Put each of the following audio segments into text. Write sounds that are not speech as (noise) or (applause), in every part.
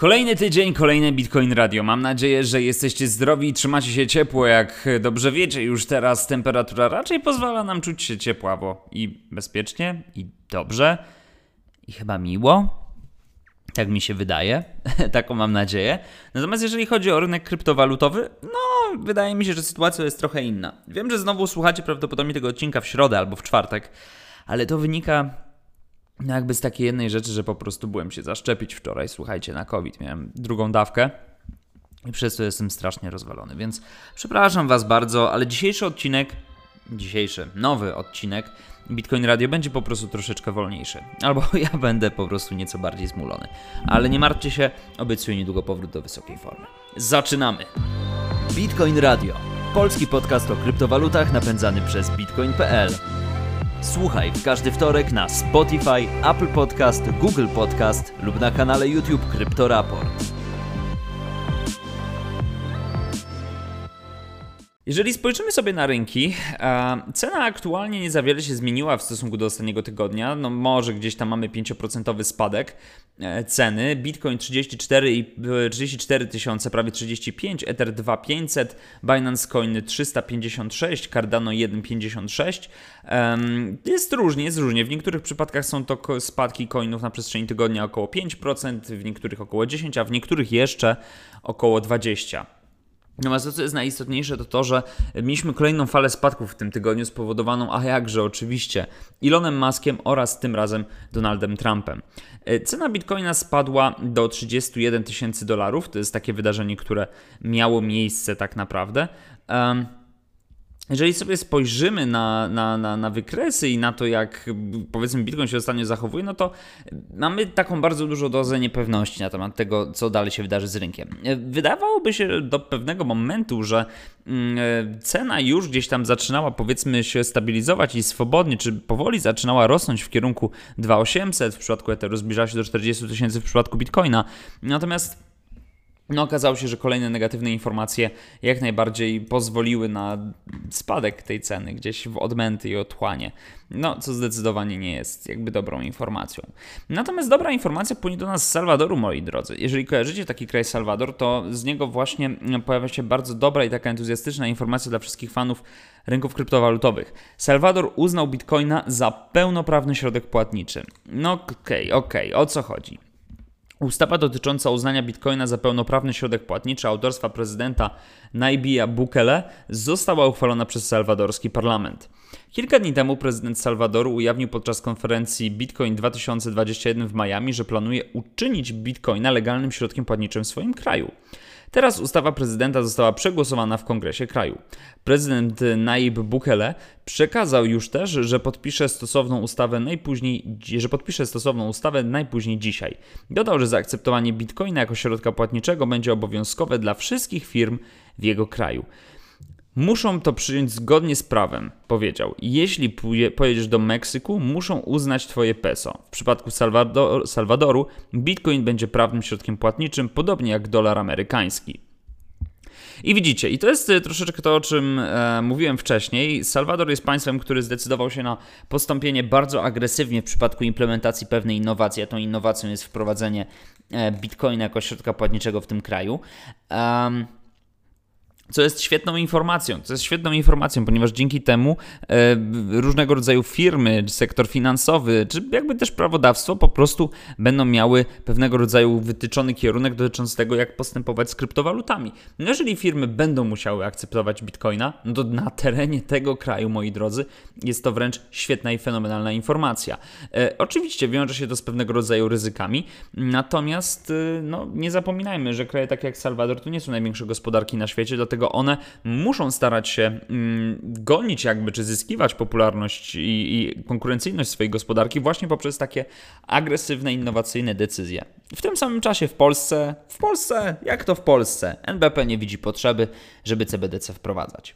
Kolejny tydzień, kolejne Bitcoin Radio. Mam nadzieję, że jesteście zdrowi i trzymacie się ciepło. Jak dobrze wiecie, już teraz temperatura raczej pozwala nam czuć się ciepławo i bezpiecznie, i dobrze, i chyba miło. Tak mi się wydaje, (laughs) taką mam nadzieję. Natomiast jeżeli chodzi o rynek kryptowalutowy, no wydaje mi się, że sytuacja jest trochę inna. Wiem, że znowu słuchacie prawdopodobnie tego odcinka w środę albo w czwartek, ale to wynika no jakby z takiej jednej rzeczy, że po prostu byłem się zaszczepić wczoraj, słuchajcie, na COVID. Miałem drugą dawkę i przez to jestem strasznie rozwalony, więc przepraszam Was bardzo, ale dzisiejszy odcinek, dzisiejszy nowy odcinek Bitcoin Radio będzie po prostu troszeczkę wolniejszy. (laughs) Albo ja będę po prostu nieco bardziej zmulony. Ale nie martwcie się, obiecuję niedługo powrót do wysokiej formy. Zaczynamy! Bitcoin Radio. Polski podcast o kryptowalutach napędzany przez bitcoin.pl. Słuchaj w każdy wtorek na Spotify, Apple Podcast, Google Podcast lub na kanale YouTube Kryptoraport. Jeżeli spojrzymy sobie na rynki, cena aktualnie nie za wiele się zmieniła w stosunku do ostatniego tygodnia. No może gdzieś tam mamy 5% spadek e, ceny. Bitcoin 34 i 34 tysiące, prawie 35, Ether 2500, Binance Coin 356, Cardano 1,56. Jest różnie, jest różnie. W niektórych przypadkach są to spadki coinów na przestrzeni tygodnia około 5%, w niektórych około 10%, a w niektórych jeszcze około 20%. Natomiast to, co jest najistotniejsze, to to, że mieliśmy kolejną falę spadków w tym tygodniu spowodowaną, a jakże oczywiście, Elonem Muskiem oraz tym razem Donaldem Trumpem. E, cena bitcoina spadła do 31 tysięcy dolarów. To jest takie wydarzenie, które miało miejsce tak naprawdę. Um, jeżeli sobie spojrzymy na, na, na, na, wykresy i na to, jak powiedzmy Bitcoin się ostatnio zachowuje, no to mamy taką bardzo dużą dozę niepewności na temat tego, co dalej się wydarzy z rynkiem. Wydawałoby się do pewnego momentu, że mm, cena już gdzieś tam zaczynała powiedzmy się stabilizować i swobodnie, czy powoli zaczynała rosnąć w kierunku 2800, w przypadku Ethereum zbliżała się do 40 tysięcy w przypadku Bitcoina. Natomiast no, okazało się, że kolejne negatywne informacje jak najbardziej pozwoliły na spadek tej ceny gdzieś w odmęty i otchłanie. No, co zdecydowanie nie jest jakby dobrą informacją. Natomiast dobra informacja płynie do nas z Salwadoru, moi drodzy. Jeżeli kojarzycie taki kraj Salwador, to z niego właśnie pojawia się bardzo dobra i taka entuzjastyczna informacja dla wszystkich fanów rynków kryptowalutowych. Salwador uznał bitcoina za pełnoprawny środek płatniczy. No okej, okay, okej, okay. o co chodzi? Ustawa dotycząca uznania bitcoina za pełnoprawny środek płatniczy autorstwa prezydenta Naibia Bukele została uchwalona przez salwadorski parlament. Kilka dni temu prezydent Salwadoru ujawnił podczas konferencji Bitcoin 2021 w Miami, że planuje uczynić bitcoina legalnym środkiem płatniczym w swoim kraju. Teraz ustawa prezydenta została przegłosowana w kongresie kraju. Prezydent Naib Bukele przekazał już też, że podpisze stosowną ustawę najpóźniej, że podpisze stosowną ustawę najpóźniej dzisiaj. Dodał, że zaakceptowanie bitcoina jako środka płatniczego będzie obowiązkowe dla wszystkich firm w jego kraju. Muszą to przyjąć zgodnie z prawem, powiedział. Jeśli pojedziesz do Meksyku, muszą uznać twoje peso. W przypadku Salwador, Salwadoru bitcoin będzie prawnym środkiem płatniczym, podobnie jak dolar amerykański. I widzicie, i to jest e, troszeczkę to, o czym e, mówiłem wcześniej. Salwador jest państwem, który zdecydował się na postąpienie bardzo agresywnie w przypadku implementacji pewnej innowacji, a tą innowacją jest wprowadzenie e, bitcoina jako środka płatniczego w tym kraju. Um, co jest świetną informacją. Co jest świetną informacją, ponieważ dzięki temu e, różnego rodzaju firmy, sektor finansowy, czy jakby też prawodawstwo po prostu będą miały pewnego rodzaju wytyczony kierunek dotyczący tego, jak postępować z kryptowalutami. No jeżeli firmy będą musiały akceptować bitcoina, no to na terenie tego kraju, moi drodzy, jest to wręcz świetna i fenomenalna informacja. E, oczywiście wiąże się to z pewnego rodzaju ryzykami, natomiast e, no, nie zapominajmy, że kraje takie jak Salwador to nie są największe gospodarki na świecie, dlatego dlatego one muszą starać się mm, gonić jakby, czy zyskiwać popularność i, i konkurencyjność swojej gospodarki właśnie poprzez takie agresywne, innowacyjne decyzje. W tym samym czasie w Polsce, w Polsce, jak to w Polsce, NBP nie widzi potrzeby, żeby CBDC wprowadzać.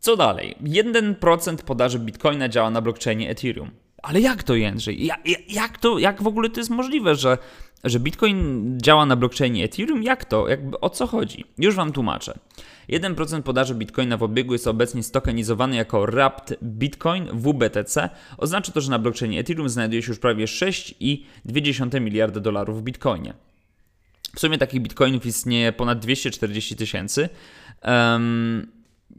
Co dalej? 1% podaży bitcoina działa na blockchainie Ethereum. Ale jak to, Jędrzej? Jak, jak, to, jak w ogóle to jest możliwe, że że Bitcoin działa na blockchainie Ethereum? Jak to? Jakby o co chodzi? Już Wam tłumaczę. 1% podaży Bitcoina w obiegu jest obecnie stokenizowany jako Wrapped Bitcoin WBTC. Oznacza to, że na blockchainie Ethereum znajduje się już prawie 6,2 miliarda dolarów w Bitcoinie. W sumie takich bitcoinów istnieje ponad 240 tysięcy. Um,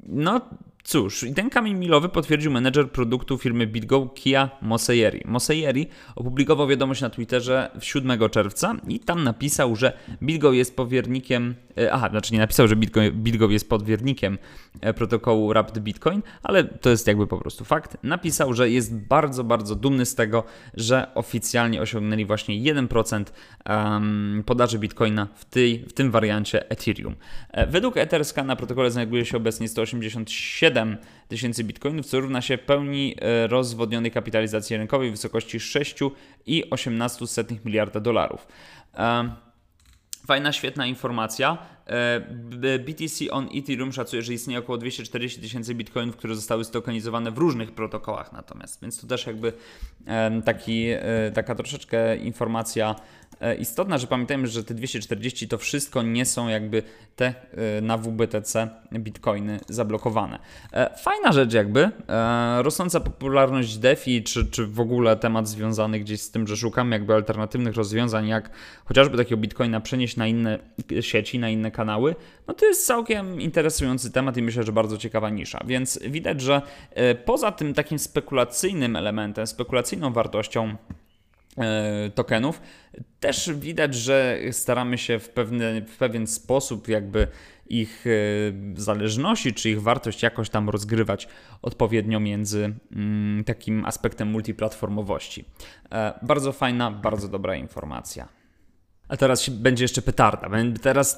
no, Cóż, i ten kamień milowy potwierdził menedżer produktu firmy BitGo Kia Moseyeri. Moseyeri opublikował wiadomość na Twitterze w 7 czerwca i tam napisał, że BitGo jest powiernikiem, e, aha, znaczy nie napisał, że BitGo, BitGo jest podwiernikiem e, protokołu Rapid Bitcoin, ale to jest jakby po prostu fakt. Napisał, że jest bardzo, bardzo dumny z tego, że oficjalnie osiągnęli właśnie 1% um, podaży Bitcoina w, tej, w tym wariancie Ethereum. E, według Etherscan na protokole znajduje się obecnie 187 7 tysięcy bitcoinów, co równa się pełni e, rozwodnionej kapitalizacji rynkowej w wysokości 6,18 miliarda dolarów. Fajna, świetna informacja. E, BTC on Ethereum szacuje, że istnieje około 240 tysięcy bitcoinów, które zostały stokanizowane w różnych protokołach natomiast, więc to też jakby taki, e, taka troszeczkę informacja E, istotna, że pamiętajmy, że te 240 to wszystko nie są jakby te na WBTC bitcoiny zablokowane. Fajna rzecz jakby, rosnąca popularność DeFi, czy, czy w ogóle temat związany gdzieś z tym, że szukamy jakby alternatywnych rozwiązań, jak chociażby takiego bitcoina przenieść na inne sieci, na inne kanały, no to jest całkiem interesujący temat i myślę, że bardzo ciekawa nisza. Więc widać, że poza tym takim spekulacyjnym elementem, spekulacyjną wartością E, tokenów. Też widać, że staramy się w, w pewien sposób jakby ich e, zależności czy ich wartość jakoś tam rozgrywać odpowiednio między mm, takim aspektem multiplatformowości. E, bardzo fajna, bardzo dobra informacja. A teraz będzie jeszcze petarda. Teraz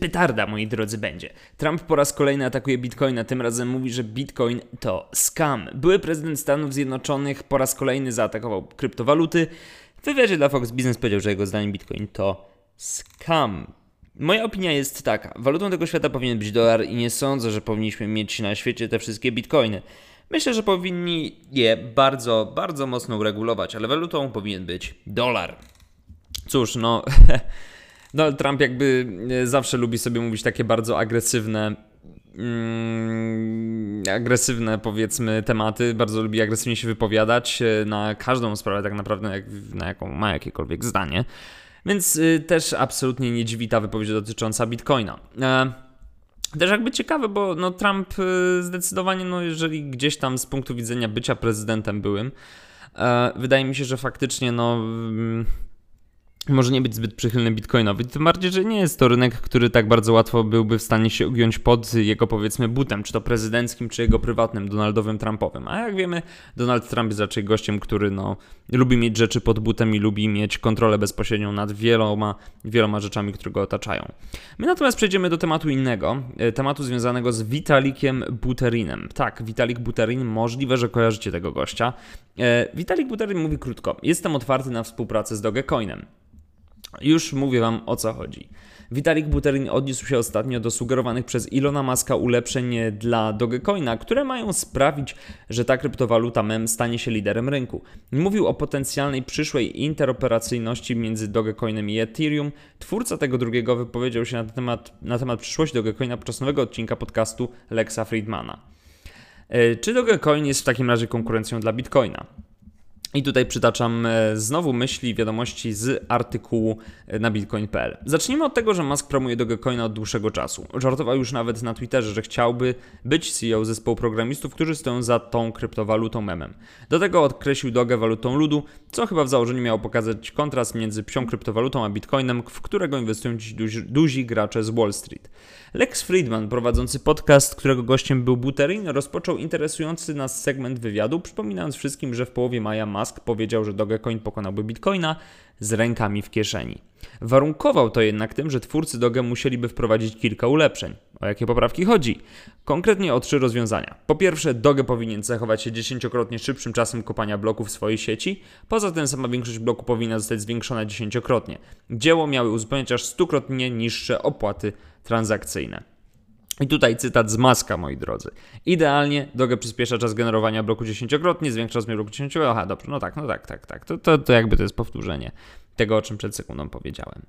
petarda, moi drodzy, będzie. Trump po raz kolejny atakuje Bitcoina. Tym razem mówi, że Bitcoin to scam. Były prezydent Stanów Zjednoczonych po raz kolejny zaatakował kryptowaluty. W wywiadzie dla Fox Business powiedział, że jego zdaniem Bitcoin to scam. Moja opinia jest taka. Walutą tego świata powinien być dolar i nie sądzę, że powinniśmy mieć na świecie te wszystkie bitcoiny. Myślę, że powinni je bardzo, bardzo mocno uregulować, ale walutą powinien być dolar. Cóż, no. (laughs) Donald Trump jakby e, zawsze lubi sobie mówić takie bardzo agresywne mm, agresywne powiedzmy tematy, bardzo lubi agresywnie się wypowiadać e, na każdą sprawę tak naprawdę, na jaką ma jakiekolwiek zdanie. Więc y, też absolutnie nie dziwi ta wypowiedź dotycząca Bitcoina. E, też jakby ciekawe, bo no, Trump y, zdecydowanie, no, jeżeli gdzieś tam z punktu widzenia bycia prezydentem byłym, e, wydaje mi się, że faktycznie no, mm, może nie być zbyt przychylny bitcoinowi, tym bardziej, że nie jest to rynek, który tak bardzo łatwo byłby w stanie się ugiąć pod jego powiedzmy butem, czy to prezydenckim, czy jego prywatnym, Donaldowym Trumpowym. A jak wiemy, Donald Trump jest raczej gościem, który no, lubi mieć rzeczy pod butem i lubi mieć kontrolę bezpośrednią nad wieloma, wieloma rzeczami, które go otaczają. My natomiast przejdziemy do tematu innego, e, tematu związanego z Vitalikiem Buterinem. Tak, Vitalik Buterin, możliwe, że kojarzycie tego gościa. E, Vitalik Buterin mówi krótko, jestem otwarty na współpracę z Dogecoinem. Już mówię Wam o co chodzi. Vitalik Buterin odniósł się ostatnio do sugerowanych przez Ilona Maska ulepszeń dla Dogecoina, które mają sprawić, że ta kryptowaluta mem stanie się liderem rynku. Mówił o potencjalnej przyszłej interoperacyjności między Dogecoinem i Ethereum. Twórca tego drugiego wypowiedział się na temat, na temat przyszłości Dogecoina podczas nowego odcinka podcastu Lexa Friedmana. E, czy Dogecoin jest w takim razie konkurencją dla Bitcoina? I tutaj przytaczam e, znowu myśli, wiadomości z artykułu e, na bitcoin.pl. Zacznijmy od tego, że Musk promuje Dogecoina od dłuższego czasu. Żartował już nawet na Twitterze, że chciałby być CEO zespołu programistów, którzy stoją za tą kryptowalutą memem. Do tego odkreślił Doge walutą ludu, co chyba w założeniu miało pokazać kontrast między psią kryptowalutą a bitcoinem, w którego inwestują dziś duzi, duzi gracze z Wall Street. Lex Friedman, prowadzący podcast, którego gościem był Buterin, rozpoczął interesujący nas segment wywiadu, przypominając wszystkim, że w połowie maja Musk powiedział, że Dogecoin pokonałby Bitcoina z rękami w kieszeni. Warunkował to jednak tym, że twórcy Doge musieliby wprowadzić kilka ulepszeń. O jakie poprawki chodzi? Konkretnie o trzy rozwiązania. Po pierwsze, Doge powinien cechować się dziesięciokrotnie szybszym czasem kopania bloków w swojej sieci. Poza tym sama większość bloku powinna zostać zwiększona dziesięciokrotnie. Dzieło miały uzupełniać aż stukrotnie niższe opłaty transakcyjne. I tutaj cytat z Maska, moi drodzy. Idealnie Doge przyspiesza czas generowania bloku dziesięciokrotnie, zwiększa rozmiar bloku dziesięciokrotnie. Aha, dobrze, no tak, no tak, tak, tak. To, to, to jakby to jest powtórzenie tego, o czym przed sekundą powiedziałem.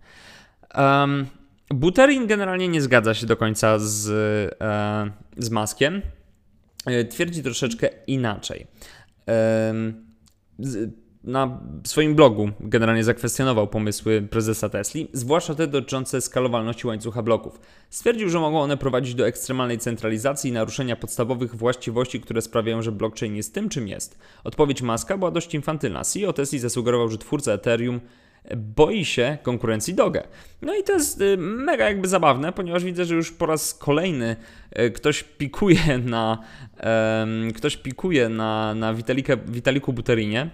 Um, Buterin generalnie nie zgadza się do końca z, e, z Maskiem. E, twierdzi troszeczkę inaczej. E, z, na swoim blogu generalnie zakwestionował pomysły prezesa Tesli, zwłaszcza te dotyczące skalowalności łańcucha bloków. Stwierdził, że mogą one prowadzić do ekstremalnej centralizacji i naruszenia podstawowych właściwości, które sprawiają, że blockchain jest tym, czym jest. Odpowiedź Maska była dość infantylna. CEO Tesli zasugerował, że twórca Ethereum boi się konkurencji Doge. No i to jest y, mega jakby zabawne, ponieważ widzę, że już po raz kolejny y, ktoś pikuje na ktoś pikuje na, na Vitaliku Buterinie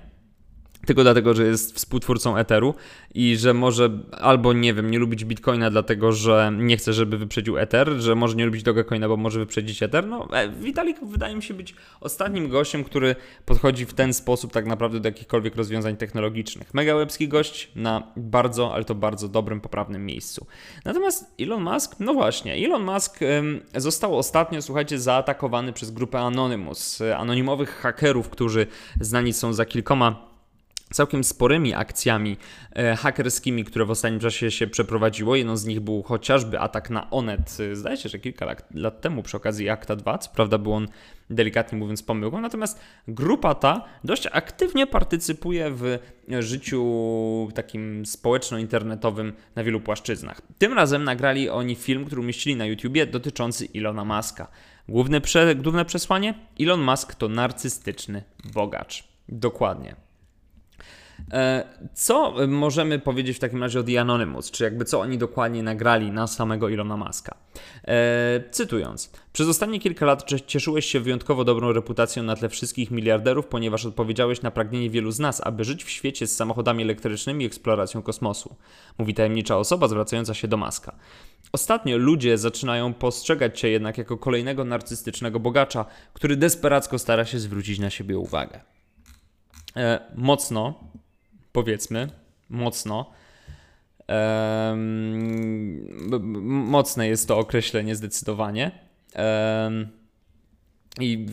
tylko dlatego, że jest współtwórcą Etheru i że może albo nie wiem, nie lubić Bitcoina dlatego, że nie chce, żeby wyprzedził Ether, że może nie lubić Dogecoina, bo może wyprzedzić Ether. No, e, Vitalik wydaje mi się być ostatnim gościem, który podchodzi w ten sposób tak naprawdę do jakichkolwiek rozwiązań technologicznych. Mega łebski gość na bardzo, ale to bardzo dobrym, poprawnym miejscu. Natomiast Elon Musk, no właśnie, Elon Musk został ostatnio, słuchajcie, zaatakowany przez grupę Anonymous, anonimowych hakerów, którzy znani są za kilkoma całkiem sporymi akcjami e, hakerskimi, które w ostatnim czasie się przeprowadziło. Jedną z nich był chociażby atak na Onet, e, zdaje się, że kilka lat, lat temu przy okazji Akta 2, co prawda był on delikatnie mówiąc pomyłką, natomiast grupa ta dość aktywnie partycypuje w życiu takim społeczno-internetowym na wielu płaszczyznach. Tym razem nagrali oni film, który umieścili na YouTubie dotyczący Ilona Maska. Główne, prze, główne przesłanie? Elon Musk to narcystyczny bogacz. Dokładnie. E, co możemy powiedzieć w takim razie o The Anonymous, czy jakby co oni dokładnie nagrali na samego Ilona Maska? E, cytując, przez ostatnie kilka lat cieszyłeś się wyjątkowo dobrą reputacją na tle wszystkich miliarderów, ponieważ odpowiedziałeś na pragnienie wielu z nas, aby żyć w świecie z samochodami elektrycznymi i eksploracją kosmosu. Mówi tajemnicza osoba zwracająca się do Maska. Ostatnio ludzie zaczynają postrzegać cię jednak jako kolejnego narcystycznego bogacza, który desperacko stara się zwrócić na siebie uwagę. E, mocno powiedzmy, mocno. Mocne jest to określenie zdecydowanie. I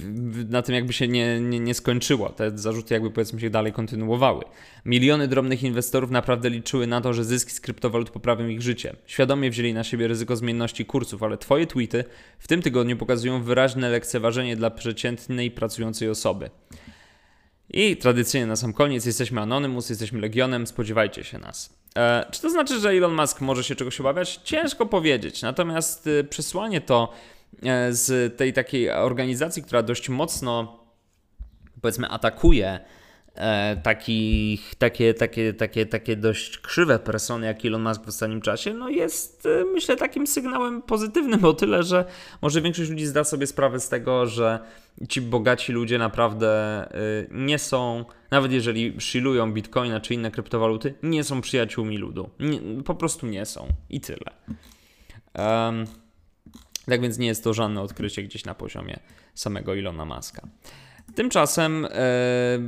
na tym jakby się nie, nie, nie, skończyło. Te zarzuty jakby powiedzmy się dalej kontynuowały. Miliony drobnych inwestorów naprawdę liczyły na to, że zyski z kryptowalut poprawią ich życie. Świadomie wzięli na siebie ryzyko zmienności kursów, ale twoje tweety w tym tygodniu pokazują wyraźne lekceważenie dla przeciętnej pracującej osoby. I tradycyjnie na sam koniec jesteśmy Anonymous, jesteśmy Legionem, spodziewajcie się nas. E, czy to znaczy, że Elon Musk może się czegoś obawiać? Ciężko powiedzieć. Natomiast y, przesłanie to e, z tej takiej organizacji, która dość mocno powiedzmy atakuje e, takich, takie, takie, takie, takie dość krzywe persony jak Elon Musk w ostatnim czasie, no jest e, myślę takim sygnałem pozytywnym o tyle, że może większość ludzi zda sobie sprawę z tego, że ci bogaci ludzie naprawdę y, nie są, nawet jeżeli shilują bitcoina czy inne kryptowaluty, nie są przyjaciółmi ludu. Nie, po prostu nie są. I tyle. Um, tak więc nie jest to żadne odkrycie gdzieś na poziomie samego Ilona Maska. Tymczasem e,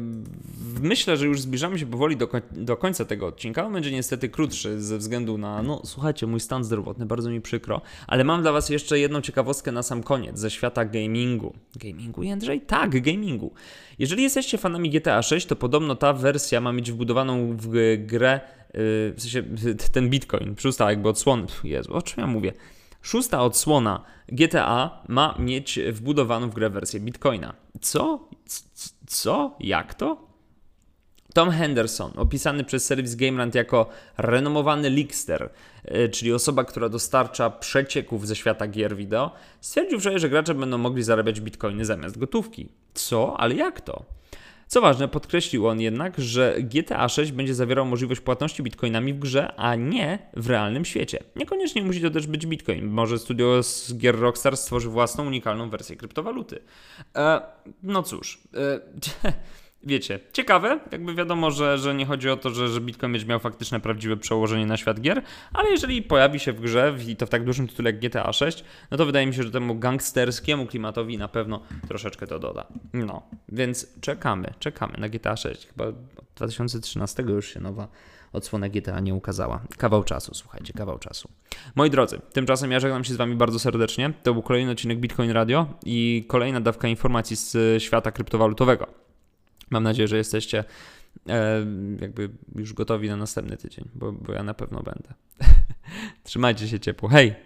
myślę, że już zbliżamy się powoli do, do, końca tego odcinka. On będzie niestety krótszy ze względu na, no słuchajcie, mój stan zdrowotny, bardzo mi przykro, ale mam dla Was jeszcze jedną ciekawostkę na sam koniec ze świata gamingu. Gamingu, Jędrzej? Tak, gamingu. Jeżeli jesteście fanami GTA 6, to podobno ta wersja ma mieć wbudowaną w grę, yy, w sensie (laughs) ten bitcoin, przyustał jakby odsłon. Jezu, o czym ja mówię? Szósta odsłona GTA ma mieć wbudowaną w grę wersję Bitcoina. Co? Co? Jak to? Tom Henderson, opisany przez serwis GameRant jako renomowany leakster, e, czyli osoba, która dostarcza przecieków ze świata gier wideo, stwierdził wczoraj, że gracze będą mogli zarabiać bitcoiny zamiast gotówki. Co? Ale jak to? Co ważne, podkreślił on jednak, że GTA 6 będzie zawierał możliwość płatności bitcoinami w grze, a nie w realnym świecie. Niekoniecznie musi to też być bitcoin. Może studio z gier Rockstar stworzy własną unikalną wersję kryptowaluty. E, no cóż. E, (laughs) wiecie, ciekawe, jakby wiadomo, że, że nie chodzi o to, że, że Bitcoin będzie miał faktyczne, prawdziwe przełożenie na świat gier, ale jeżeli pojawi się w grze i to w tak dużym tytule jak GTA 6, no to wydaje mi się, że temu gangsterskiemu klimatowi na pewno troszeczkę to doda. No, więc czekamy, czekamy na GTA 6. Chyba od 2013 już się nowa odsłona GTA nie ukazała. Kawał czasu, słuchajcie, kawał czasu. Moi drodzy, tymczasem ja żegnam się z Wami bardzo serdecznie. To był kolejny odcinek Bitcoin Radio i kolejna dawka informacji z świata kryptowalutowego. Mam nadzieję, że jesteście e, jakby już gotowi na następny tydzień, bo, bo ja na pewno będę. (laughs) Trzymajcie się ciepło. Hej!